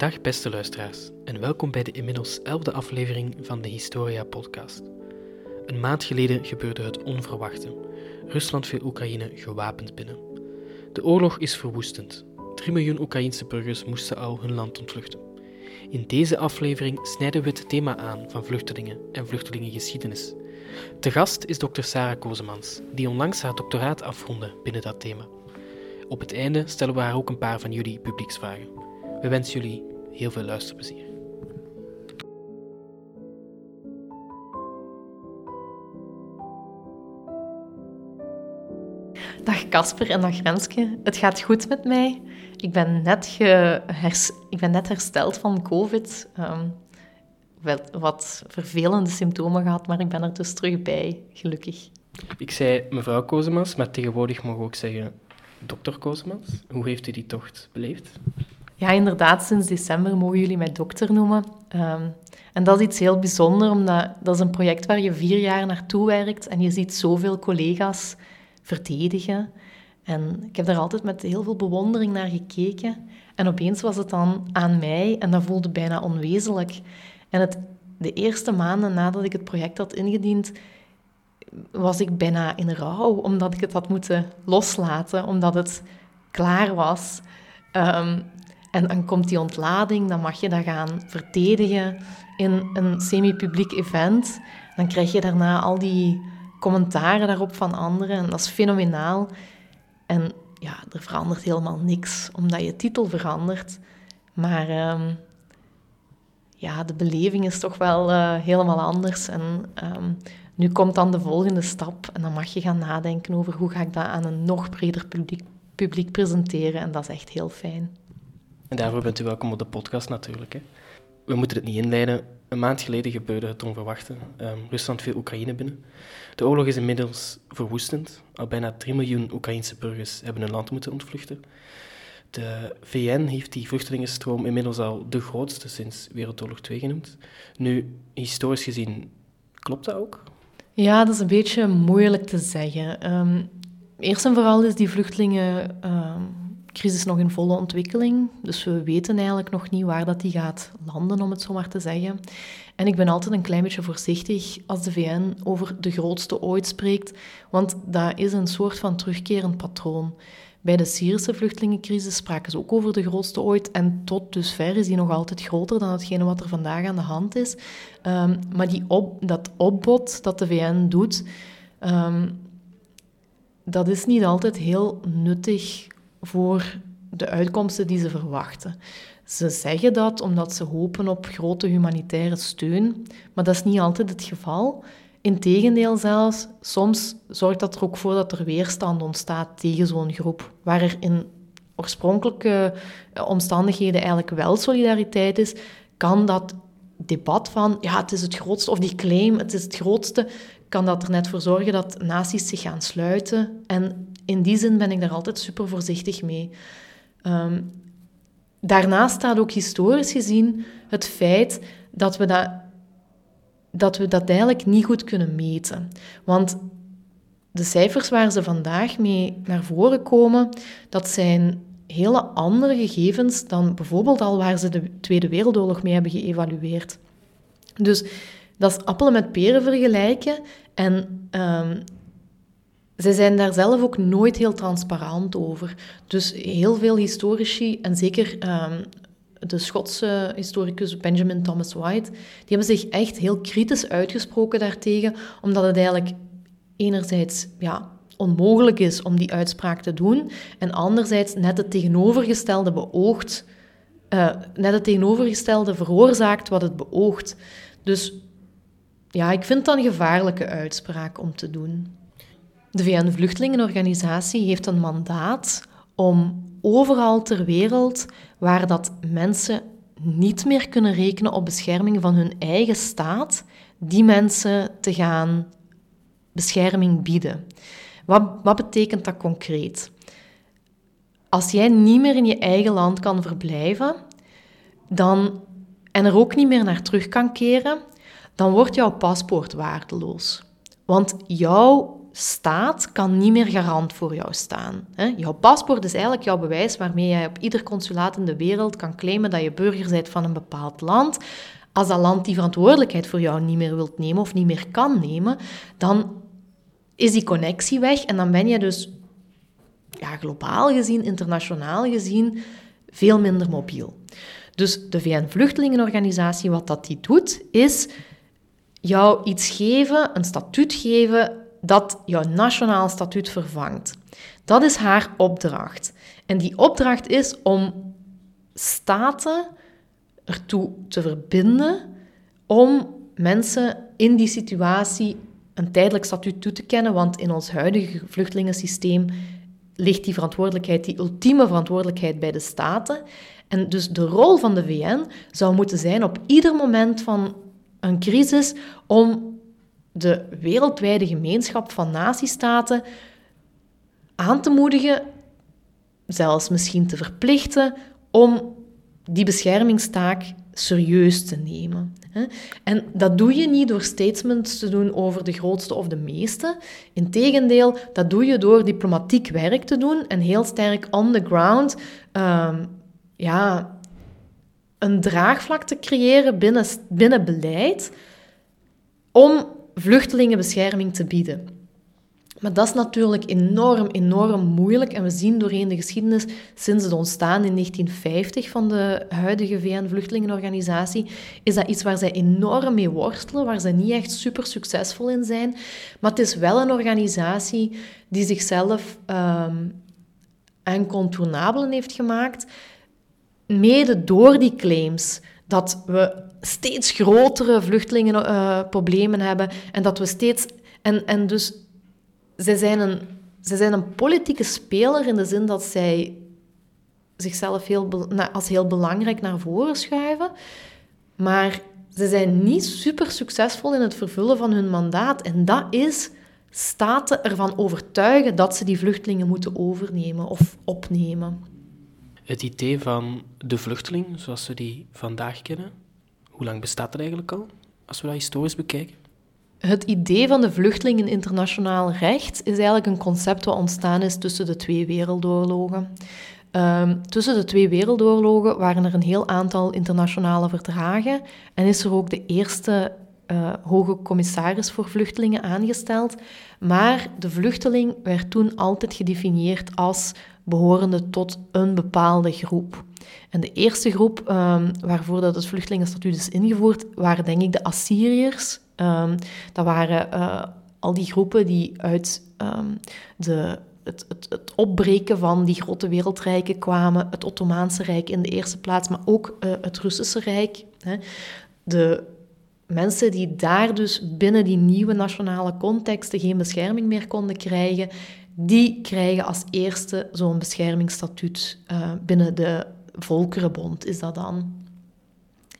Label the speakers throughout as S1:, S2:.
S1: Dag beste luisteraars en welkom bij de inmiddels elfde aflevering van de Historia podcast. Een maand geleden gebeurde het onverwachte. Rusland viel Oekraïne gewapend binnen. De oorlog is verwoestend. 3 miljoen Oekraïnse burgers moesten al hun land ontvluchten. In deze aflevering snijden we het thema aan van vluchtelingen en vluchtelingengeschiedenis. Te gast is dokter Sarah Kozemans, die onlangs haar doctoraat afrondde binnen dat thema. Op het einde stellen we haar ook een paar van jullie publieksvragen. We wensen jullie heel veel luisterplezier.
S2: Dag Casper en dag Renske. Het gaat goed met mij. Ik ben net, ge ik ben net hersteld van COVID. Um, wat vervelende symptomen gehad, maar ik ben er dus terug bij, gelukkig.
S1: Ik zei mevrouw Kozemans, maar tegenwoordig mag ik ook zeggen dokter Kozemans. Hoe heeft u die tocht beleefd?
S2: Ja, inderdaad, sinds december mogen jullie mij dokter noemen. Ehm, en dat is iets heel bijzonders, omdat dat is een project waar je vier jaar naartoe werkt en je ziet zoveel collega's verdedigen. En ik heb daar altijd met heel veel bewondering naar gekeken. En opeens was het dan aan mij en dat voelde bijna onwezenlijk. En het, de eerste maanden nadat ik het project had ingediend, was ik bijna in rouw, omdat ik het had moeten loslaten, omdat het klaar was. Ehm, en dan komt die ontlading, dan mag je dat gaan verdedigen in een semi-publiek event. Dan krijg je daarna al die commentaren daarop van anderen en dat is fenomenaal. En ja, er verandert helemaal niks, omdat je titel verandert. Maar ehm, ja, de beleving is toch wel uh, helemaal anders. En um, nu komt dan de volgende stap en dan mag je gaan nadenken over hoe ga ik dat aan een nog breder publiek presenteren. En dat is echt heel fijn.
S1: En daarvoor bent u welkom op de podcast natuurlijk. Hè. We moeten het niet inleiden. Een maand geleden gebeurde het onverwachte. Um, Rusland viel Oekraïne binnen. De oorlog is inmiddels verwoestend. Al bijna 3 miljoen Oekraïnse burgers hebben hun land moeten ontvluchten. De VN heeft die vluchtelingenstroom inmiddels al de grootste sinds Wereldoorlog 2 genoemd. Nu, historisch gezien, klopt dat ook?
S2: Ja, dat is een beetje moeilijk te zeggen. Um, eerst en vooral is die vluchtelingencrisis nog in volle ontwikkeling. Dus we weten eigenlijk nog niet waar dat die gaat landen, om het zo maar te zeggen. En ik ben altijd een klein beetje voorzichtig als de VN over de grootste ooit spreekt, want dat is een soort van terugkerend patroon. Bij de Syrische vluchtelingencrisis spraken ze ook over de grootste ooit. En tot dusver is die nog altijd groter dan hetgene wat er vandaag aan de hand is. Um, maar die op, dat opbod dat de VN doet, um, dat is niet altijd heel nuttig voor de uitkomsten die ze verwachten. Ze zeggen dat omdat ze hopen op grote humanitaire steun, maar dat is niet altijd het geval. Integendeel zelfs, soms zorgt dat er ook voor dat er weerstand ontstaat tegen zo'n groep, waar er in oorspronkelijke eh, omstandigheden eigenlijk wel solidariteit is, kan dat debat van, ja, het is het grootste, of die claim, het is het grootste, kan dat er net voor zorgen dat naties zich gaan sluiten. En in die zin ben ik daar altijd super voorzichtig mee. Um, daarnaast staat ook historisch gezien het feit dat we dat dat we dat eigenlijk niet goed kunnen meten. Want de cijfers waar ze vandaag mee naar voren komen, dat zijn hele andere gegevens dan bijvoorbeeld al waar ze de Tweede Wereldoorlog mee hebben geëvalueerd. Dus dat is appelen met peren vergelijken en um, zij zijn daar zelf ook nooit heel transparant over. Dus heel veel historici, en zeker um, de Schotse historicus Benjamin Thomas White, die hebben zich echt heel kritisch uitgesproken daartegen, omdat het eigenlijk enerzijds ja, onmogelijk is om die uitspraak te doen, en anderzijds net het tegenovergestelde beoogt, uh, net het tegenovergestelde veroorzaakt wat het beoogt. Dus ja, ik vind dat een gevaarlijke uitspraak om te doen. De VN-vluchtelingenorganisatie heeft een mandaat om overal ter wereld waar dat mensen niet meer kunnen rekenen op bescherming van hun eigen staat, die mensen te gaan bescherming bieden. Wat, wat betekent dat concreet? Als jij niet meer in je eigen land kan verblijven, dan, en er ook niet meer naar terug kan keren, dan wordt jouw paspoort waardeloos. Want jouw staat kan niet meer garant voor jou staan. Jouw paspoort is eigenlijk jouw bewijs waarmee jij op ieder consulaat in de wereld kan claimen dat je burger bent van een bepaald land. Als dat land die verantwoordelijkheid voor jou niet meer wilt nemen of niet meer kan nemen, dan is die connectie weg en dan ben je dus ja, globaal gezien, internationaal gezien, veel minder mobiel. Dus de VN-vluchtelingenorganisatie, wat dat die doet, is jou iets geven, een statuut geven, dat jouw nationaal statuut vervangt. Dat is haar opdracht. En die opdracht is om staten ertoe te verbinden om mensen in die situatie een tijdelijk statuut toe te kennen, want in ons huidige vluchtelingensysteem ligt die verantwoordelijkheid, die ultieme verantwoordelijkheid bij de staten. En dus de rol van de VN zou moeten zijn op ieder moment van een crisis om de wereldwijde gemeenschap van natiestaten aan te moedigen, zelfs misschien te verplichten, om die beschermingstaak serieus te nemen. En dat doe je niet door statements te doen over de grootste of de meeste. Integendeel, dat doe je door diplomatiek werk te doen en heel sterk on the ground um, ja, een draagvlak te creëren binnen, binnen beleid om vluchtelingen bescherming te bieden. Maar dat is natuurlijk enorm, enorm moeilijk. En we zien doorheen de geschiedenis, sinds het ontstaan in 1950 van de huidige VN-vluchtelingenorganisatie, is dat iets waar zij enorm mee worstelen, waar zij niet echt super succesvol in zijn. Maar het is wel een organisatie die zichzelf um, incontournabelen heeft gemaakt, mede door die claims dat we steeds grotere vluchtelingenproblemen uh, hebben en dat we steeds... En, en dus zij zijn, een, zij zijn een politieke speler in de zin dat zij zichzelf heel, als heel belangrijk naar voren schuiven. Maar ze zijn niet super succesvol in het vervullen van hun mandaat. En dat is staten ervan overtuigen dat ze die vluchtelingen moeten overnemen of opnemen.
S1: Het idee van de vluchteling, zoals we die vandaag kennen, hoe lang bestaat dat eigenlijk al, als we dat historisch bekijken?
S2: Het idee van de vluchteling in internationaal recht is eigenlijk een concept wat ontstaan is tussen de twee wereldoorlogen. Um, tussen de twee wereldoorlogen waren er een heel aantal internationale verdragen en is er ook de eerste uh, hoge commissaris voor vluchtelingen aangesteld. Maar de vluchteling werd toen altijd gedefinieerd als behorende tot een bepaalde groep. En de eerste groep um, waarvoor dat het vluchtelingenstatuut is ingevoerd, waren denk ik de Assyriërs, Um, dat waren uh, al die groepen die uit um, de, het, het, het, opbreken van die grote wereldrijken kwamen. Het Ottomaanse Rijk in de eerste plaats, maar ook uh, het Russische Rijk. Hè. De mensen die daar dus binnen die nieuwe nationale contexten geen bescherming meer konden krijgen, die krijgen als eerste zo'n beschermingsstatuut uh, binnen de Volkerenbond, is dat dan.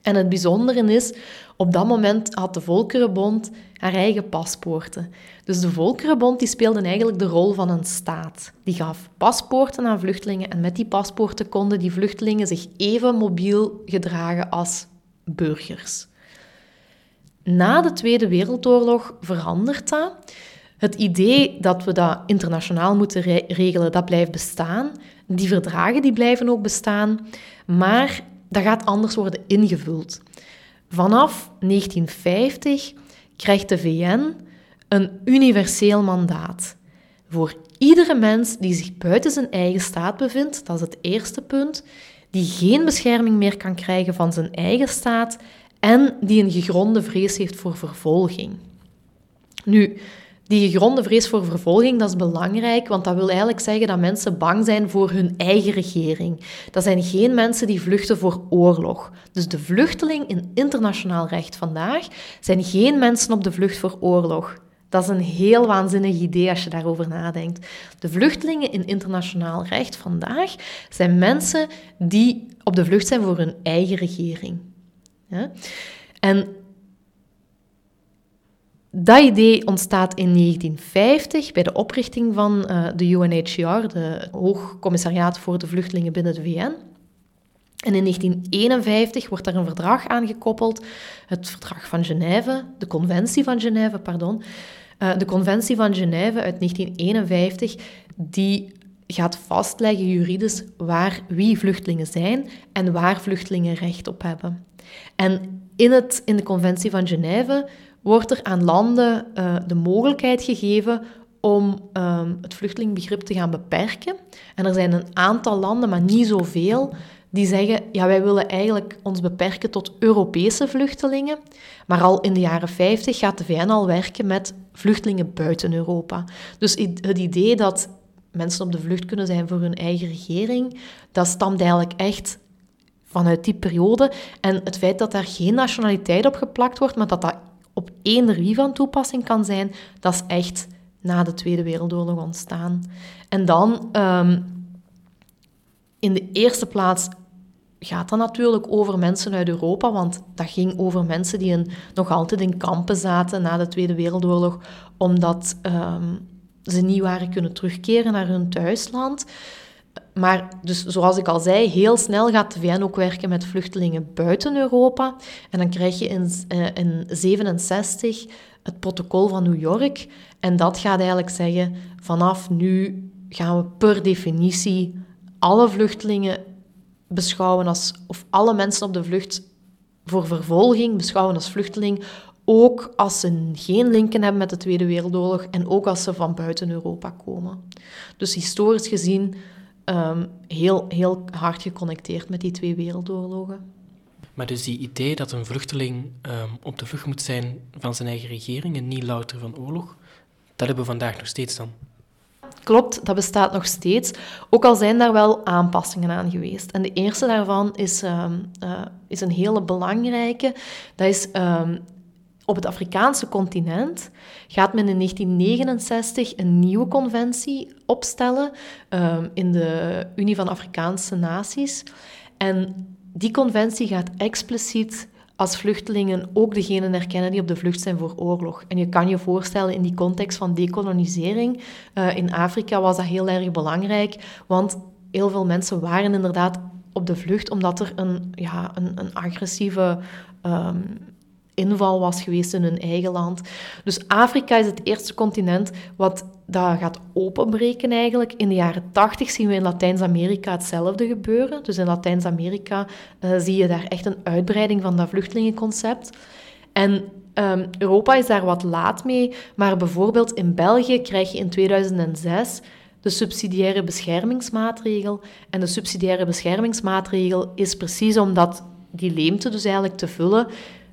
S2: En het bijzondere is, op dat moment had de Volkerenbond haar eigen paspoorten. Dus de Volkerenbond die speelde eigenlijk de rol van een staat. Die gaf paspoorten aan vluchtelingen en met die paspoorten konden die vluchtelingen zich even mobiel gedragen als burgers. Na de Tweede Wereldoorlog verandert dat. Het idee dat we dat internationaal moeten regelen, dat blijft bestaan. Die verdragen die blijven ook bestaan. Maar dat gaat anders worden ingevuld. Vanaf 1950 krijgt de VN een universeel mandaat. Voor iedere mens die zich buiten zijn eigen staat bevindt, dat is het eerste punt, die geen bescherming meer kan krijgen van zijn eigen staat en die een gegronde vrees heeft voor vervolging. Nu, die gegronde vrees voor vervolging, dat is belangrijk, want dat wil eigenlijk zeggen dat mensen bang zijn voor hun eigen regering. Dat zijn geen mensen die vluchten voor oorlog. Dus de vluchteling in internationaal recht vandaag zijn geen mensen op de vlucht voor oorlog. Dat is een heel waanzinnig idee als je daarover nadenkt. De vluchtelingen in internationaal recht vandaag zijn mensen die op de vlucht zijn voor hun eigen regering. Ja? En dat idee ontstaat in 1950 bij de oprichting van uh, de UNHCR, de Hoogcommissariaat voor de Vluchtelingen binnen de VN. En in 1951 wordt daar een verdrag aangekoppeld, het Verdrag van Genève, de Conventie van Genève, pardon, Uh, de Conventie van Genève uit 1951, die gaat vastleggen juridisch waar wie vluchtelingen zijn en waar vluchtelingen recht op hebben. En in, het, in de Conventie van Genève wordt er aan landen uh, de mogelijkheid gegeven om um, het vluchtelingenbegrip te gaan beperken. En er zijn een aantal landen, maar niet zoveel, die zeggen, ja, wij willen eigenlijk ons beperken tot Europese vluchtelingen. Maar al in de jaren 50 gaat de VN al werken met vluchtelingen buiten Europa. Dus het idee dat mensen op de vlucht kunnen zijn voor hun eigen regering, dat stamt eigenlijk echt vanuit die periode. En het feit dat daar geen nationaliteit op geplakt wordt, maar dat dat op één wie van toepassing kan zijn, dat is echt na de Tweede Wereldoorlog ontstaan. En dan, um, in de eerste plaats, gaat dat natuurlijk over mensen uit Europa, want dat ging over mensen die nog altijd in kampen zaten na de Tweede Wereldoorlog, omdat um, ze niet waren kunnen terugkeren naar hun thuisland. Maar dus zoals ik al zei, heel snel gaat de VN ook werken met vluchtelingen buiten Europa. En dan krijg je in 1967 uh, het protocol van New York. En dat gaat eigenlijk zeggen, vanaf nu gaan we per definitie alle vluchtelingen beschouwen als, of alle mensen op de vlucht voor vervolging beschouwen als vluchteling, ook als ze geen linken hebben met de Tweede Wereldoorlog en ook als ze van buiten Europa komen. Dus historisch gezien um, heel, heel hard geconnecteerd met die twee wereldoorlogen.
S1: Maar dus die idee dat een vluchteling um, op de vlucht moet zijn van zijn eigen regering en niet louter van oorlog, dat hebben we vandaag nog steeds dan.
S2: Klopt, dat bestaat nog steeds. Ook al zijn daar wel aanpassingen aan geweest. En de eerste daarvan is, um, uh, is een hele belangrijke. Dat is um, op het Afrikaanse continent gaat men in 1969 een nieuwe conventie opstellen um, in de Unie van Afrikaanse Naties. En die conventie gaat expliciet als vluchtelingen ook degenen erkennen die op de vlucht zijn voor oorlog. En je kan je voorstellen, in die context van decolonisering uh, in Afrika was dat heel erg belangrijk, want heel veel mensen waren inderdaad op de vlucht omdat er een, ja, een, een agressieve um, inval was geweest in hun eigen land. Dus Afrika is het eerste continent wat dat gaat openbreken eigenlijk. In de jaren 80 zien we in Latijns-Amerika hetzelfde gebeuren. Dus in Latijns-Amerika uh, zie je daar echt een uitbreiding van dat vluchtelingenconcept. En um, Europa is daar wat laat mee, maar bijvoorbeeld in België krijg je in 2006 de subsidiaire beschermingsmaatregel. En de subsidiaire beschermingsmaatregel is precies omdat die leemte dus eigenlijk te vullen,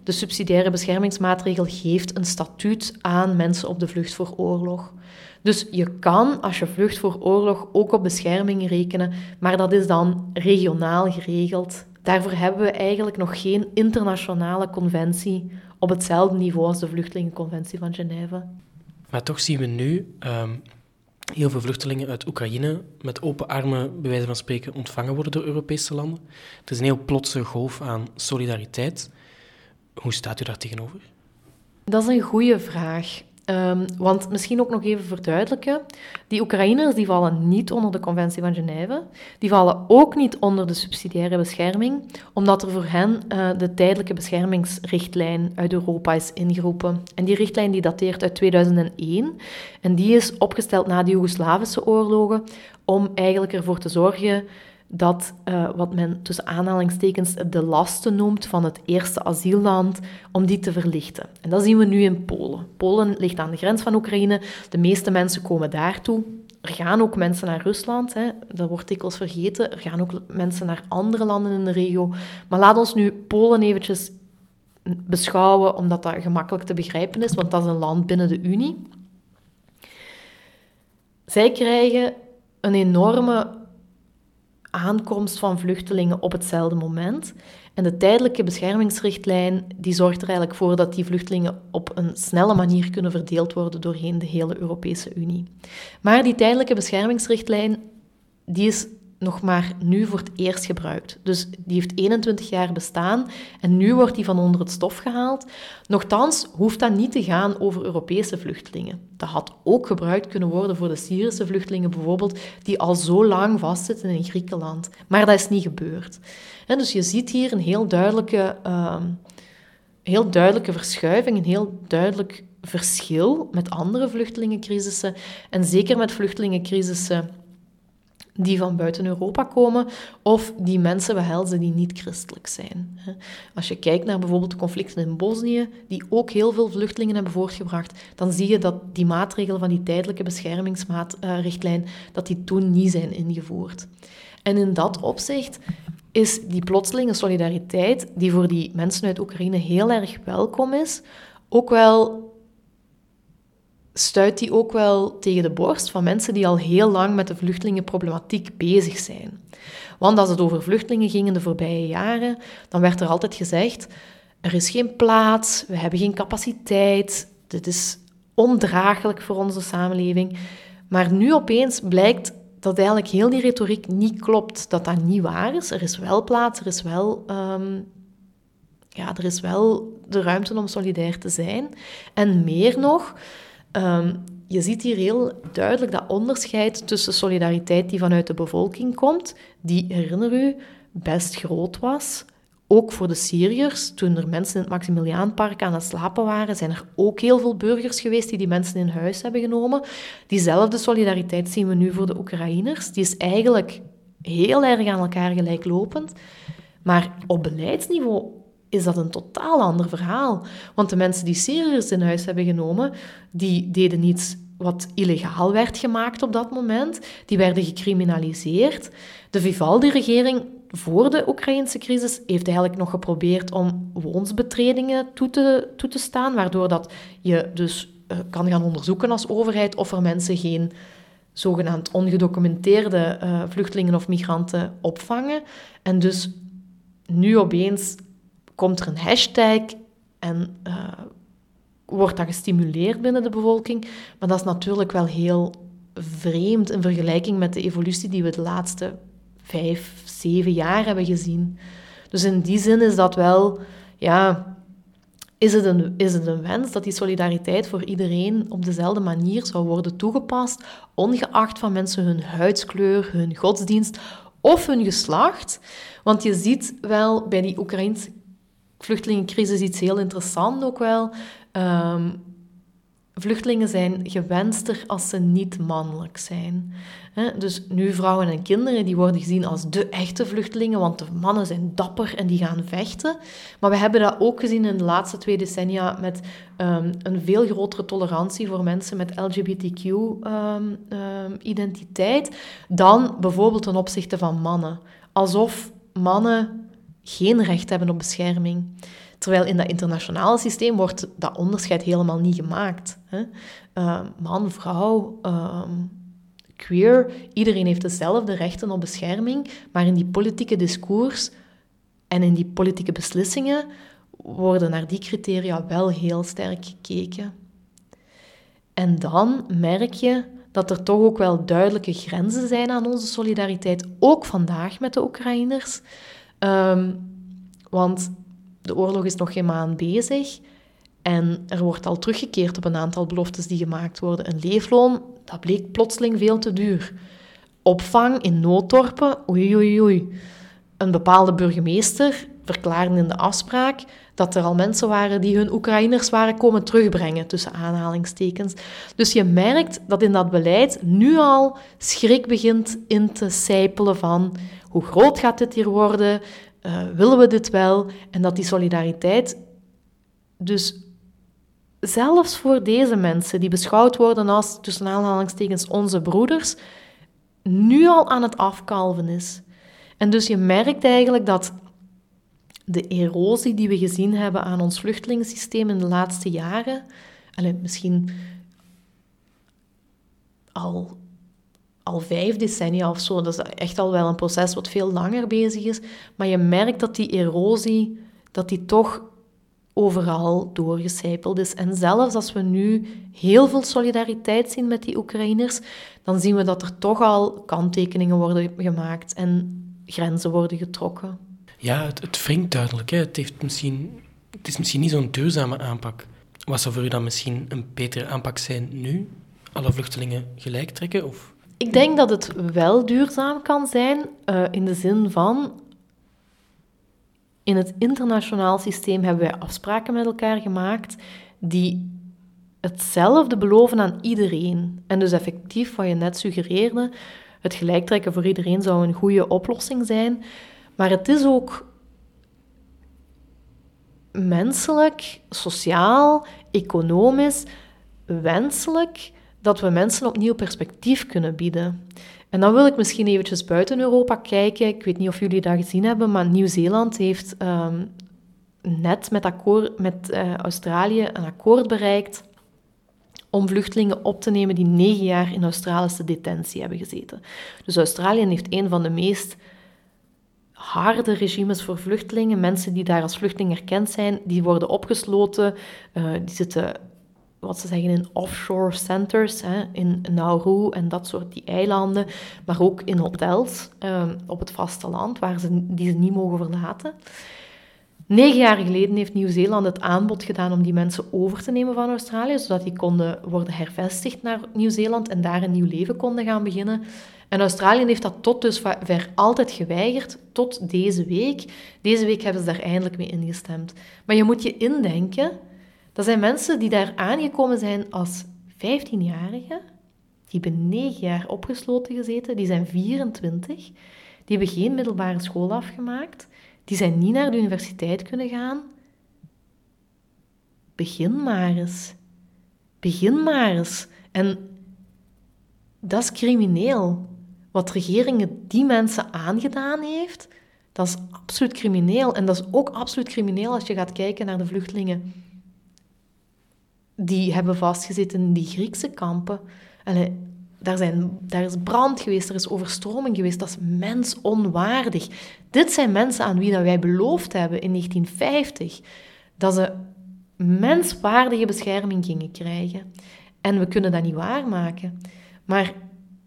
S2: de subsidiaire beschermingsmaatregel geeft een statuut aan mensen op de vlucht voor oorlog. Dus je kan, als je vlucht voor oorlog, ook op bescherming rekenen, maar dat is dan regionaal geregeld. Daarvoor hebben we eigenlijk nog geen internationale conventie op hetzelfde niveau als de Vluchtelingenconventie van Genève.
S1: Maar toch zien we nu um, heel veel vluchtelingen uit Oekraïne met open armen, bij wijze van spreken, ontvangen worden door Europese landen. Het is een heel plotse golf aan solidariteit. Hoe staat u daar tegenover?
S2: Dat is een goede vraag. Um, want misschien ook nog even verduidelijken. Die Oekraïners die vallen niet onder de Conventie van Genève. Die vallen ook niet onder de subsidiaire bescherming, omdat er voor hen uh, de tijdelijke beschermingsrichtlijn uit Europa is ingeroepen. En die richtlijn die dateert uit 2001. En die is opgesteld na de Joegoslavische oorlogen om eigenlijk ervoor te zorgen dat uh, wat men tussen aanhalingstekens de lasten noemt van het eerste asielland, om die te verlichten. En dat zien we nu in Polen. Polen ligt aan de grens van Oekraïne. De meeste mensen komen daartoe. Er gaan ook mensen naar Rusland, hè. dat wordt dikwijls vergeten. Er gaan ook mensen naar andere landen in de regio. Maar laat ons nu Polen eventjes beschouwen, omdat dat gemakkelijk te begrijpen is, want dat is een land binnen de Unie. Zij krijgen een enorme aankomst van vluchtelingen op hetzelfde moment. En de tijdelijke beschermingsrichtlijn die zorgt er eigenlijk voor dat die vluchtelingen op een snelle manier kunnen verdeeld worden doorheen de hele Europese Unie. Maar die tijdelijke beschermingsrichtlijn die is nog maar nu voor het eerst gebruikt. Dus die heeft 21 jaar bestaan en nu wordt die van onder het stof gehaald. Nochtans hoeft dat niet te gaan over Europese vluchtelingen. Dat had ook gebruikt kunnen worden voor de Syrische vluchtelingen bijvoorbeeld, die al zo lang vastzitten in Griekenland. Maar dat is niet gebeurd. En dus je ziet hier een heel duidelijke, uh, heel duidelijke verschuiving, een heel duidelijk verschil met andere vluchtelingencrisissen en zeker met vluchtelingencrisissen die van buiten Europa komen of die mensen behelzen die niet christelijk zijn. Als je kijkt naar bijvoorbeeld de conflicten in Bosnië, die ook heel veel vluchtelingen hebben voortgebracht, dan zie je dat die maatregelen van die tijdelijke beschermingsrichtlijn, dat die toen niet zijn ingevoerd. En in dat opzicht is die plotselinge solidariteit, die voor die mensen uit Oekraïne heel erg welkom is, ook wel stuit die ook wel tegen de borst van mensen die al heel lang met de vluchtelingenproblematiek bezig zijn. Want als het over vluchtelingen ging in de voorbije jaren, dan werd er altijd gezegd: er is geen plaats, we hebben geen capaciteit, dit is ondraaglijk voor onze samenleving. Maar nu opeens blijkt dat eigenlijk heel die retoriek niet klopt, dat dat niet waar is. Er is wel plaats, er is wel, um, ja, er is wel de ruimte om solidair te zijn. En meer nog, um, je ziet hier heel duidelijk dat onderscheid tussen solidariteit die vanuit de bevolking komt, die, herinner u, best groot was, ook voor de Syriërs, toen er mensen in het Maximiliaanpark aan het slapen waren, zijn er ook heel veel burgers geweest die die mensen in huis hebben genomen. Diezelfde solidariteit zien we nu voor de Oekraïners. Die is eigenlijk heel erg aan elkaar gelijklopend. Maar op beleidsniveau is dat een totaal ander verhaal. Want de mensen die Syriërs in huis hebben genomen, die deden niets wat illegaal werd gemaakt op dat moment. Die werden gecriminaliseerd. De Vivaldi-regering voor de Oekraïnse crisis heeft eigenlijk nog geprobeerd om woonsbetredingen toe te, toe staan, waardoor dat je dus uh, kan gaan onderzoeken als overheid of er mensen geen zogenaamd ongedocumenteerde uh, vluchtelingen of migranten opvangen. En dus nu opeens komt er een hashtag en uh, wordt dat gestimuleerd binnen de bevolking. Maar dat is natuurlijk wel heel vreemd in vergelijking met de evolutie die we de laatste vijf, zeven jaar hebben gezien. Dus in die zin is dat wel, ja, is het, een, is het een wens dat die solidariteit voor iedereen op dezelfde manier zou worden toegepast, ongeacht van mensen hun huidskleur, hun godsdienst of hun geslacht. Want je ziet wel bij die Oekraïnse vluchtelingencrisis iets heel interessants ook wel. Um, Vluchtelingen zijn gewenster als ze niet mannelijk zijn. Dus nu vrouwen en kinderen die worden gezien als de echte vluchtelingen, want de mannen zijn dapper en die gaan vechten. Maar we hebben dat ook gezien in de laatste twee decennia met um, een veel grotere tolerantie voor mensen met LGBTQ-identiteit um, dan bijvoorbeeld ten opzichte van mannen. Alsof mannen geen recht hebben op bescherming. Terwijl in dat internationale systeem wordt dat onderscheid helemaal niet gemaakt. Hè? Uh, man, vrouw, uh, queer, iedereen heeft dezelfde rechten op bescherming, maar in die politieke discours en in die politieke beslissingen worden naar die criteria wel heel sterk gekeken. En dan merk je dat er toch ook wel duidelijke grenzen zijn aan onze solidariteit, ook vandaag met de Oekraïners. Um, want de oorlog is nog geen maand bezig en er wordt al teruggekeerd op een aantal beloftes die gemaakt worden. Een leefloon, dat bleek plotseling veel te duur. Opvang in nooddorpen, oei oei oei. Een bepaalde burgemeester verklaarde in de afspraak dat er al mensen waren die hun Oekraïners waren komen terugbrengen, tussen aanhalingstekens. Dus je merkt dat in dat beleid nu al schrik begint in te sijpelen van hoe groot gaat dit hier worden, uh, willen we dit wel? En dat die solidariteit dus zelfs voor deze mensen, die beschouwd worden als, tussen aanhalingstekens, onze broeders, nu al aan het afkalven is. En dus je merkt eigenlijk dat de erosie die we gezien hebben aan ons vluchtelingensysteem in de laatste jaren, misschien al al vijf decennia of zo. Dat is echt al wel een proces wat veel langer bezig is. Maar je merkt dat die erosie, dat die toch overal doorgecijpeld is. En zelfs als we nu heel veel solidariteit zien met die Oekraïners, dan zien we dat er toch al kanttekeningen worden gemaakt en grenzen worden getrokken.
S1: Ja, het, het wringt duidelijk. Hè. Het, heeft misschien, het is misschien niet zo'n duurzame aanpak. Wat zou voor u dan misschien een betere aanpak zijn nu? Alle vluchtelingen gelijk trekken? Of?
S2: Ik denk dat het wel duurzaam kan zijn uh, in de zin van. In het internationaal systeem hebben wij afspraken met elkaar gemaakt die hetzelfde beloven aan iedereen. En dus effectief, wat je net suggereerde, het gelijktrekken voor iedereen zou een goede oplossing zijn. Maar het is ook menselijk, sociaal, economisch wenselijk dat we mensen opnieuw perspectief kunnen bieden. En dan wil ik misschien eventjes buiten Europa kijken. Ik weet niet of jullie dat gezien hebben, maar Nieuw-Zeeland heeft ehm, net met, akkoord, met uh, Australië een akkoord bereikt om vluchtelingen op te nemen die negen jaar in Australische detentie hebben gezeten. Dus Australië heeft een van de meest harde regimes voor vluchtelingen. Mensen die daar als vluchteling erkend zijn, die worden opgesloten. Uh, die zitten, wat ze zeggen, in offshore centers, hè, in Nauru en dat soort die eilanden. Maar ook in hotels uh, op het vasteland, waar ze, die ze niet mogen verlaten. Negen jaar geleden heeft Nieuw-Zeeland het aanbod gedaan om die mensen over te nemen van Australië, zodat die konden worden hervestigd naar Nieuw-Zeeland en daar een nieuw leven konden gaan beginnen. En Australië heeft dat tot dusver altijd geweigerd, tot deze week. Deze week hebben ze daar eindelijk mee ingestemd. Maar je moet je indenken, dat zijn mensen die daar aangekomen zijn als 15-jarigen, die hebben 9 jaar opgesloten gezeten, die zijn 24, die hebben geen middelbare school afgemaakt, die zijn niet naar de universiteit kunnen gaan. Begin maar eens. Begin maar eens. En dat is crimineel. Wat regeringen die mensen aangedaan heeft, dat is absoluut crimineel. En dat is ook absoluut crimineel als je gaat kijken naar de vluchtelingen die hebben vastgezeten in die Griekse kampen. Allee, daar, zijn, daar is brand geweest, er is overstroming geweest. Dat is mensonwaardig. Dit zijn mensen aan wie dat wij beloofd hebben in 1950 dat ze menswaardige bescherming gingen krijgen. En we kunnen dat niet waarmaken. Maar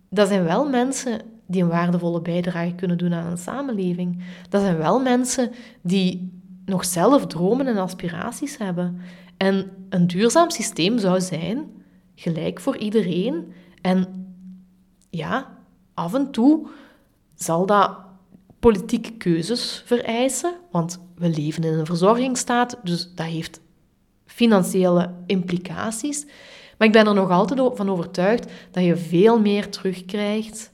S2: dat zijn wel mensen die een waardevolle bijdrage kunnen doen aan een samenleving. Dat zijn wel mensen die nog zelf dromen en aspiraties hebben. En een duurzaam systeem zou zijn, gelijk voor iedereen. En ja, af en toe zal dat politieke keuzes vereisen, want we leven in een verzorgingsstaat, dus dat heeft financiële implicaties. Maar ik ben er nog altijd van overtuigd dat je veel meer terugkrijgt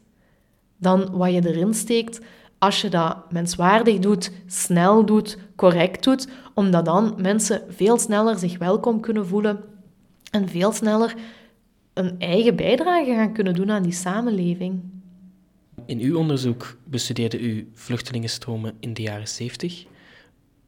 S2: dan wat je erin steekt als je dat menswaardig doet, snel doet, correct doet, omdat dan mensen veel sneller zich welkom kunnen voelen en veel sneller een eigen bijdrage gaan kunnen doen aan die samenleving.
S1: In uw onderzoek bestudeerde u vluchtelingenstromen in de jaren 70.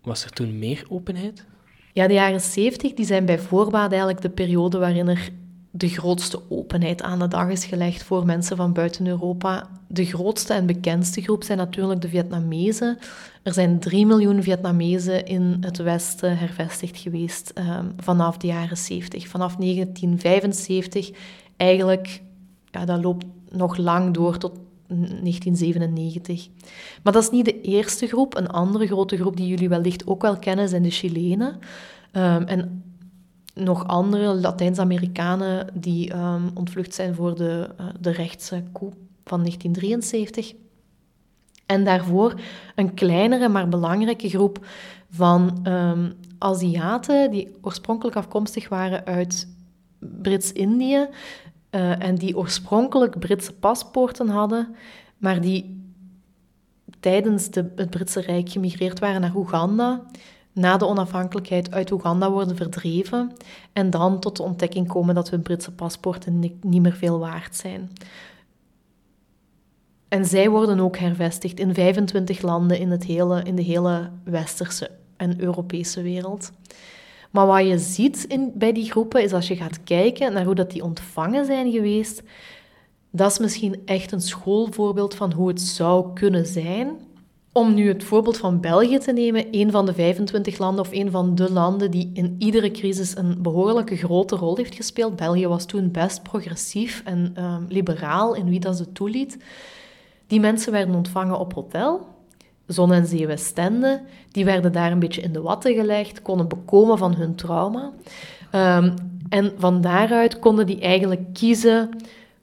S1: Was er toen meer openheid?
S2: Ja, de jaren 70 die zijn bij voorbaat eigenlijk de periode waarin er de grootste openheid aan de dag is gelegd voor mensen van buiten Europa. De grootste en bekendste groep zijn natuurlijk de Vietnamezen. Er zijn 3 miljoen Vietnamezen in het Westen hervestigd geweest um, vanaf de jaren 70. Vanaf 1975 eigenlijk, ja, dat loopt nog lang door tot 1997. Maar dat is niet de eerste groep. Een andere grote groep die jullie wellicht ook wel kennen zijn de Chilenen. Um, en nog andere Latijns-Amerikanen die um, ontvlucht zijn voor de, uh, de rechtse coup van 1973. En daarvoor een kleinere, maar belangrijke groep van um, Aziaten die oorspronkelijk afkomstig waren uit Brits-Indië uh, en die oorspronkelijk Britse paspoorten hadden, maar die tijdens de, het Britse Rijk gemigreerd waren naar Oeganda na de onafhankelijkheid uit Oeganda worden verdreven en dan tot de ontdekking komen dat hun Britse paspoorten niet meer veel waard zijn. En zij worden ook hervestigd in 25 landen in, het hele, in de hele westerse en Europese wereld. Maar wat je ziet in, bij die groepen is als je gaat kijken naar hoe dat die ontvangen zijn geweest, dat is misschien echt een schoolvoorbeeld van hoe het zou kunnen zijn om nu het voorbeeld van België te nemen, een van de 25 landen of een van de landen die in iedere crisis een behoorlijke grote rol heeft gespeeld. België was toen best progressief en um, liberaal in wie dat ze toeliet. Die mensen werden ontvangen op hotel, Zon en Zee Westende. Die werden daar een beetje in de watten gelegd, konden bekomen van hun trauma. Um, en van daaruit konden die eigenlijk kiezen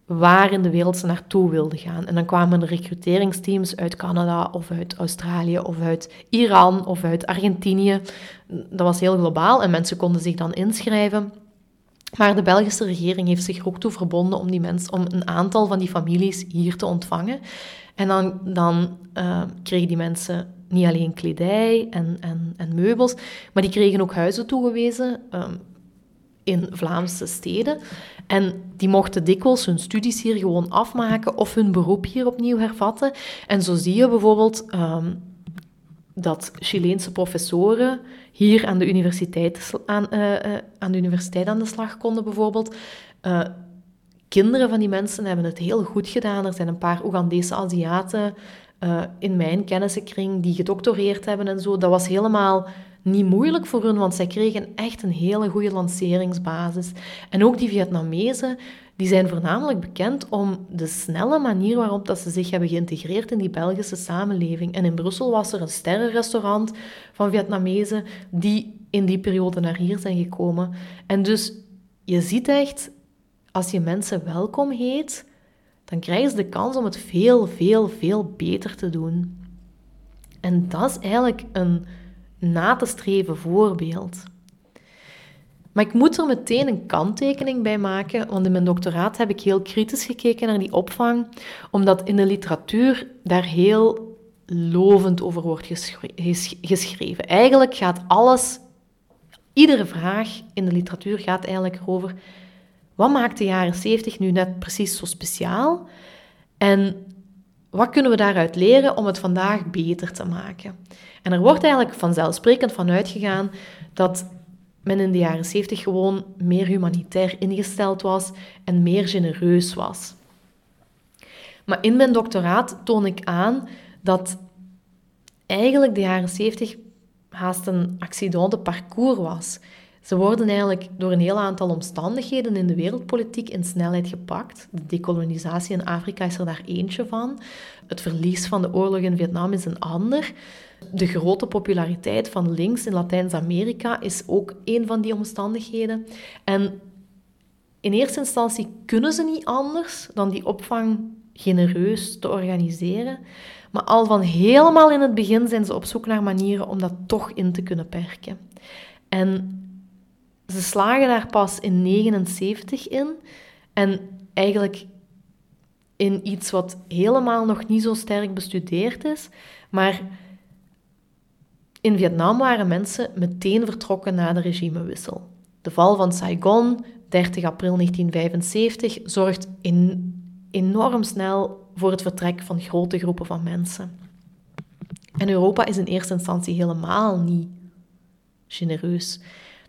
S2: waar in de wereld ze naartoe wilden gaan. En dan kwamen de recruteringsteams uit Canada of uit Australië of uit Iran of uit Argentinië. Dat was heel globaal en mensen konden zich dan inschrijven. Maar de Belgische regering heeft zich ook toe verbonden om, die mensen, om een aantal van die families hier te ontvangen. En dan, dan uh, kregen die mensen niet alleen kledij en, en, en, meubels, maar die kregen ook huizen toegewezen um, in Vlaamse steden. En die mochten dikwijls hun studies hier gewoon afmaken of hun beroep hier opnieuw hervatten. En zo zie je bijvoorbeeld um, dat Chileense professoren hier aan de, universiteit, aan, uh, uh, aan de universiteit aan de slag konden, bijvoorbeeld. Uh, kinderen van die mensen hebben het heel goed gedaan. Er zijn een paar Oegandese Aziaten in mijn kennissenkring die gedoctoreerd hebben en zo. Dat was helemaal niet moeilijk voor hun, want zij kregen echt een hele goede lanceringsbasis. En ook die Vietnamezen, die zijn voornamelijk bekend om de snelle manier waarop dat ze zich hebben geïntegreerd in die Belgische samenleving. En in Brussel was er een sterrenrestaurant van Vietnamezen die in die periode naar hier zijn gekomen. En dus je ziet echt, als je mensen welkom heet, dan krijgen ze de kans om het veel, veel, veel beter te doen. En dat is eigenlijk een na te streven voorbeeld. Maar ik moet er meteen een kanttekening bij maken, want in mijn doctoraat heb ik heel kritisch gekeken naar die opvang, omdat in de literatuur daar heel lovend over wordt geschreven. Eigenlijk gaat alles, iedere vraag in de literatuur gaat eigenlijk over wat maakt de jaren 70 nu net precies zo speciaal en wat kunnen we daaruit leren om het vandaag beter te maken? En er wordt eigenlijk vanzelfsprekend van uitgegaan dat men in de jaren 70 gewoon meer humanitair ingesteld was en meer genereus was. Maar in mijn doctoraat toon ik aan dat eigenlijk de jaren 70 haast een accident de parcours was. Ze worden eigenlijk door een heel aantal omstandigheden in de wereldpolitiek in snelheid gepakt. De dekolonisatie in Afrika is er daar eentje van. Het verlies van de oorlog in Vietnam is een ander. De grote populariteit van links in Latijns-Amerika is ook een van die omstandigheden. En in eerste instantie kunnen ze niet anders dan die opvang genereus te organiseren. Maar al van helemaal in het begin zijn ze op zoek naar manieren om dat toch in te kunnen perken. En ze slagen daar pas in 79 in. En eigenlijk in iets wat helemaal nog niet zo sterk bestudeerd is. Maar in Vietnam waren mensen meteen vertrokken na de regimewissel. De val van Saigon, 30 april 1975, zorgt in, enorm snel voor het vertrek van grote groepen van mensen. En Europa is in eerste instantie helemaal niet genereus.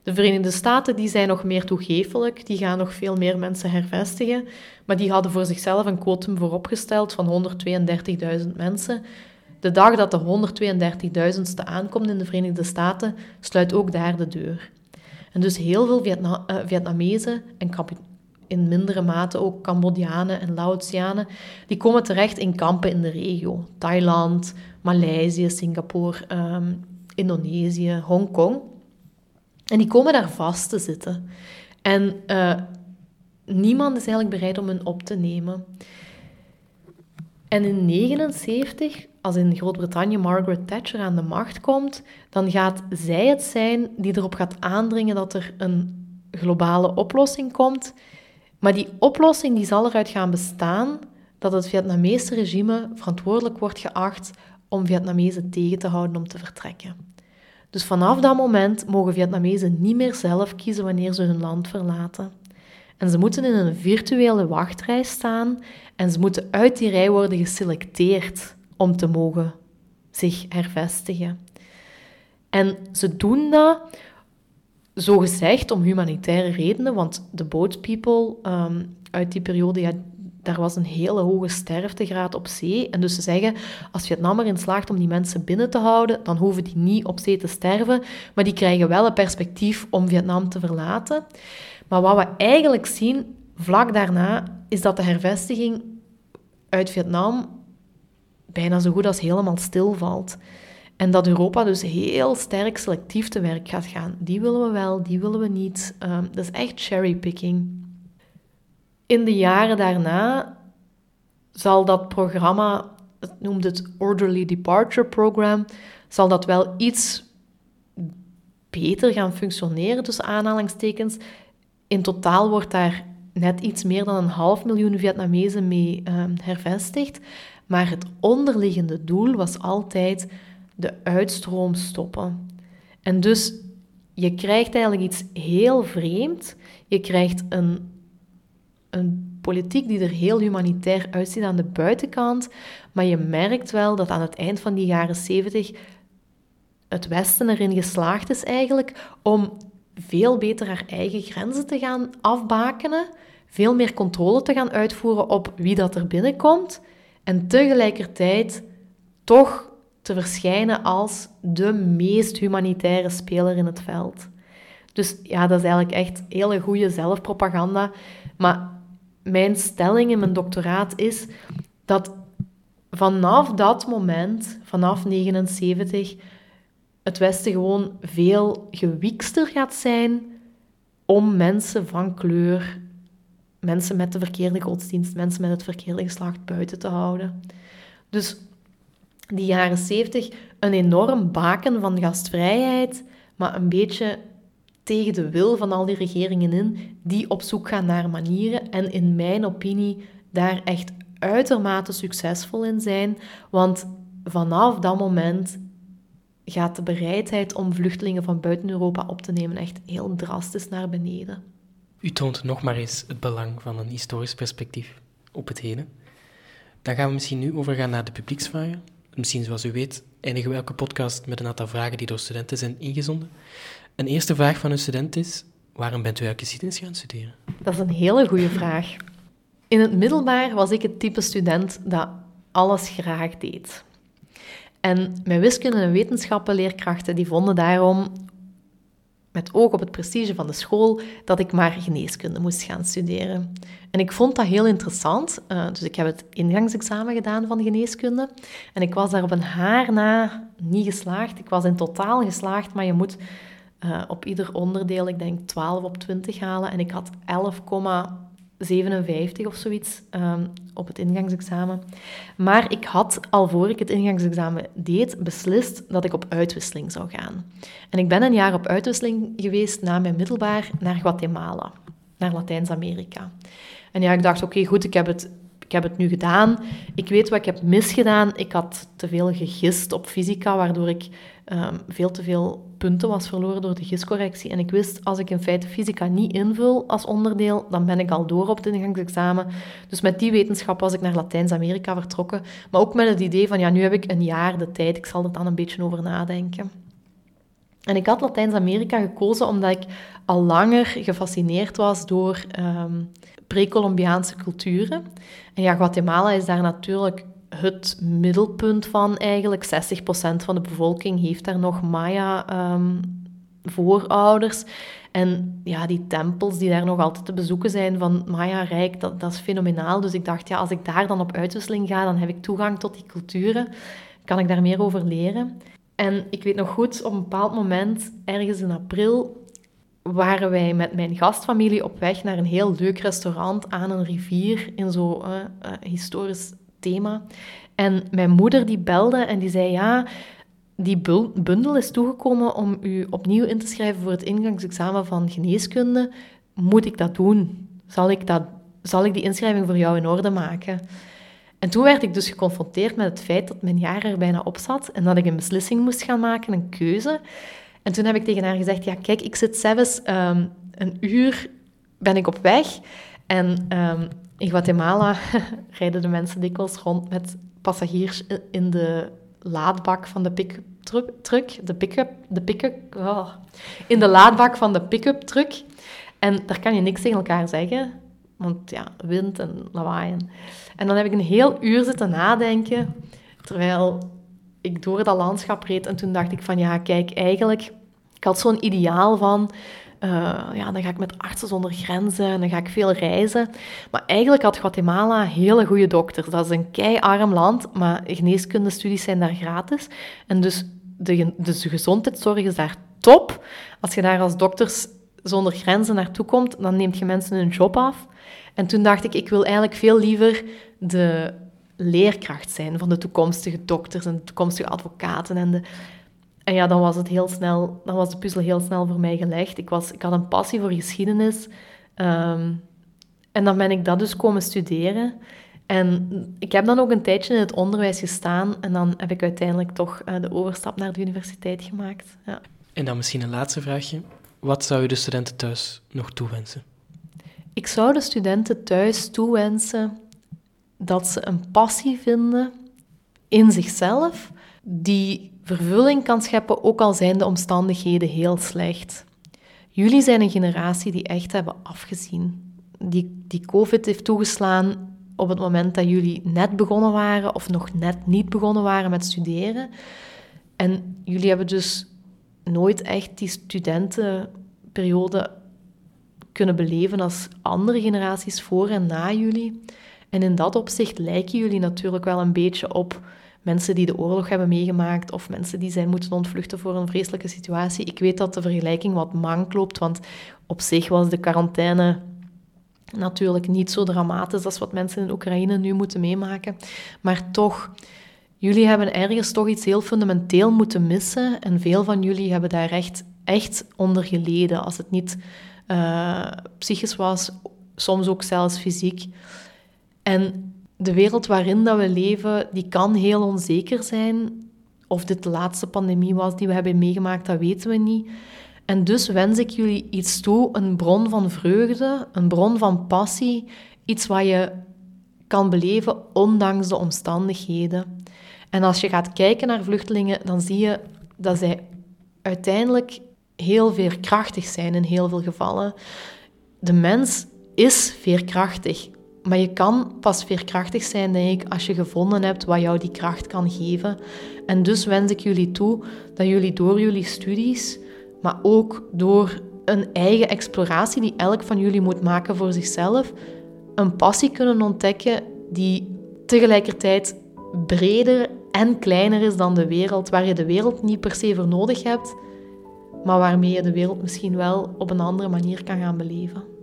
S2: De Verenigde Staten die zijn nog meer toegeeflijk, die gaan nog veel meer mensen hervestigen, maar die hadden voor zichzelf een quotum vooropgesteld van 132.000 mensen. De dag dat de 132.000ste aankomt in de Verenigde Staten, sluit ook daar de deur. En dus heel veel Vietna uh, Vietnamezen en in mindere mate ook Cambodjanen en Laotianen, die komen terecht in kampen in de regio. Thailand, Maleisië, Singapore, um, Indonesië, Hongkong. En die komen daar vast te zitten. En uh, niemand is eigenlijk bereid om hen op te nemen. En in 1979, als in Groot-Brittannië Margaret Thatcher aan de macht komt, dan gaat zij het zijn die erop gaat aandringen dat er een globale oplossing komt. Maar die oplossing die zal eruit gaan bestaan dat het Vietnamese regime verantwoordelijk wordt geacht om Vietnamezen tegen te houden om te vertrekken. Dus vanaf dat moment mogen Vietnamezen niet meer zelf kiezen wanneer ze hun land verlaten. En ze moeten in een virtuele wachtrij staan en ze moeten uit die rij worden geselecteerd om te mogen zich hervestigen. En ze doen dat zogezegd om humanitaire redenen, want de boat people um, uit die periode, ja, daar was een hele hoge sterftegraad op zee. En dus ze zeggen, als Vietnam erin slaagt om die mensen binnen te houden, dan hoeven die niet op zee te sterven, maar die krijgen wel een perspectief om Vietnam te verlaten. Maar wat we eigenlijk zien, vlak daarna, is dat de hervestiging uit Vietnam bijna zo goed als helemaal stilvalt. En dat Europa dus heel sterk selectief te werk gaat gaan. Die willen we wel, die willen we niet. Um, dat is echt cherrypicking. In de jaren daarna zal dat programma, het noemt het Orderly Departure Program, zal dat wel iets beter gaan functioneren, tussen aanhalingstekens. In totaal wordt daar net iets meer dan een half miljoen Vietnamezen mee ehm, hervestigd. Maar het onderliggende doel was altijd de uitstroom stoppen. En dus je krijgt eigenlijk iets heel vreemd. Je krijgt een, een politiek die er heel humanitair uitziet aan de buitenkant. Maar je merkt wel dat aan het eind van die jaren 70 het Westen erin geslaagd is eigenlijk om veel beter haar eigen grenzen te gaan afbakenen, veel meer controle te gaan uitvoeren op wie dat er binnenkomt en tegelijkertijd toch te verschijnen als de meest humanitaire speler in het veld. Dus ja, dat is eigenlijk echt hele goede zelfpropaganda. Maar mijn stelling in mijn doctoraat is dat vanaf dat moment, vanaf 79, het Westen gewoon veel gewikster gaat zijn om mensen van kleur, mensen met de verkeerde godsdienst, mensen met het verkeerde geslacht buiten te houden. Dus die jaren 70 een enorm baken van gastvrijheid, maar een beetje tegen de wil van al die regeringen in, die op zoek gaan naar manieren en in mijn opinie daar echt uitermate succesvol in zijn, want vanaf dat moment gaat de bereidheid om vluchtelingen van buiten Europa op te nemen echt heel drastisch naar beneden.
S1: U toont nog maar eens het belang van een historisch perspectief op het heden. Dan gaan we misschien nu overgaan naar de publieksvragen. Misschien zoals u weet, eindigen we elke podcast met een aantal vragen die door studenten zijn ingezonden. Een eerste vraag van een student is: waarom bent u eigenlijk geschiedenis gaan studeren?
S2: Dat is een hele goede vraag. In het middelbaar was ik het type student dat alles graag deed. En mijn wiskunde- en wetenschappenleerkrachten die vonden daarom, met oog op het prestige van de school, dat ik maar geneeskunde moest gaan studeren. En ik vond dat heel interessant, uh, dus ik heb het ingangsexamen gedaan van geneeskunde. En ik was daar op een haar na niet geslaagd. Ik was in totaal geslaagd, maar je moet uh, op ieder onderdeel, ik denk 12 op 20 halen. En ik had 11, 57 of zoiets um, op het ingangsexamen. Maar ik had, al voor ik het ingangsexamen deed, beslist dat ik op uitwisseling zou gaan. En ik ben een jaar op uitwisseling geweest na mijn middelbaar naar Guatemala, naar Latijns-Amerika. En ja, ik dacht, oké, goed, ik heb, het, ik heb het nu gedaan. Ik weet wat ik heb misgedaan. Ik had te veel gegist op fysica, waardoor ik um, veel te veel punten was verloren door de giscorrectie. En ik wist, als ik in feite fysica niet invul als onderdeel, dan ben ik al door op het ingangsexamen. Dus met die wetenschap was ik naar Latijns-Amerika vertrokken. Maar ook met het idee van, ja, nu heb ik een jaar de tijd, ik zal er dan een beetje over nadenken. En ik had Latijns-Amerika gekozen omdat ik al langer gefascineerd was door um, pre-Columbiaanse culturen. En ja, Guatemala is daar natuurlijk het middelpunt van eigenlijk. 60% van de bevolking heeft daar nog Maya-voorouders. Ehm, en ja, die tempels die daar nog altijd te bezoeken zijn van Maya-rijk, dat, dat is fenomenaal. Dus ik dacht, ja, als ik daar dan op uitwisseling ga, dan heb ik toegang tot die culturen. Kan ik daar meer over leren. En ik weet nog goed, op een bepaald moment, ergens in april, waren wij met mijn gastfamilie op weg naar een heel leuk restaurant aan een rivier in zo'n uh, historisch thema. En mijn moeder die belde en die zei, ja, die bundel is toegekomen om u opnieuw in te schrijven voor het ingangsexamen van geneeskunde. Moet ik dat doen? Zal ik, dat, zal ik die inschrijving voor jou in orde maken? En toen werd ik dus geconfronteerd met het feit dat mijn jaar er bijna op zat en dat ik een beslissing moest gaan maken, een keuze. En toen heb ik tegen haar gezegd, ja kijk, ik zit zelfs um, een uur ben ik op weg en um, in Guatemala rijden de mensen dikwijls rond met passagiers in de laadbak van de pick-up truck. De pick-up, de pick-up, oh. in de laadbak van de pick-up truck. En daar kan je niks tegen elkaar zeggen, want ja, wind en lawaai. En dan heb ik een heel uur zitten nadenken, terwijl ik door dat landschap reed. En toen dacht ik van, ja, kijk, eigenlijk... Ik had zo'n ideaal van uh, ja, dan ga ik met artsen zonder grenzen en dan ga ik veel reizen. Maar eigenlijk had Guatemala hele goede dokters. Dat is een keiarm land, maar geneeskundestudies zijn daar gratis. En dus de, dus de gezondheidszorg is daar top. Als je daar als dokters zonder grenzen naartoe komt, dan neemt je mensen hun job af. En toen dacht ik, ik wil eigenlijk veel liever de leerkracht zijn van de toekomstige dokters en de toekomstige advocaten en de en ja, dan was het heel snel, dan was de puzzel heel snel voor mij gelegd. Ik, was, ik had een passie voor geschiedenis. Ehm, en dan ben ik dat dus komen studeren. En ik heb dan ook een tijdje in het onderwijs gestaan en dan heb ik uiteindelijk toch eh, de overstap naar de universiteit gemaakt. Ja.
S1: En dan misschien een laatste vraagje. Wat zou je de studenten thuis nog toewensen?
S2: Ik zou de studenten thuis toewensen dat ze een passie vinden in zichzelf, die vervulling kan scheppen, ook al zijn de omstandigheden heel slecht. Jullie zijn een generatie die echt hebben afgezien. Die, die COVID heeft toegeslaan op het moment dat jullie net begonnen waren of nog net niet begonnen waren met studeren. En jullie hebben dus nooit echt die studentenperiode kunnen beleven als andere generaties voor en na jullie. En in dat opzicht lijken jullie natuurlijk wel een beetje op mensen die de oorlog hebben meegemaakt of mensen die zijn moeten ontvluchten voor een vreselijke situatie. Ik weet dat de vergelijking wat mank loopt, want op zich was de quarantaine natuurlijk niet zo dramatisch als wat mensen in Oekraïne nu moeten meemaken. Maar toch, jullie hebben ergens toch iets heel fundamenteel moeten missen en veel van jullie hebben daar echt, echt onder geleden. Als het niet uh, psychisch was, soms ook zelfs fysiek. En de wereld waarin dat we leven, die kan heel onzeker zijn. Of dit de laatste pandemie was die we hebben meegemaakt, dat weten we niet. En dus wens ik jullie iets toe, een bron van vreugde, een bron van passie, iets wat je kan beleven ondanks de omstandigheden. En als je gaat kijken naar vluchtelingen, dan zie je dat zij uiteindelijk heel veerkrachtig zijn in heel veel gevallen. De mens is veerkrachtig. Maar je kan pas veerkrachtig zijn, denk ik, als je gevonden hebt wat jou die kracht kan geven. En dus wens ik jullie toe dat jullie door jullie studies, maar ook door een eigen exploratie die elk van jullie moet maken voor zichzelf, een passie kunnen ontdekken die tegelijkertijd breder en kleiner is dan de wereld, waar je de wereld niet per se voor nodig hebt, maar waarmee je de wereld misschien wel op een andere manier kan gaan beleven.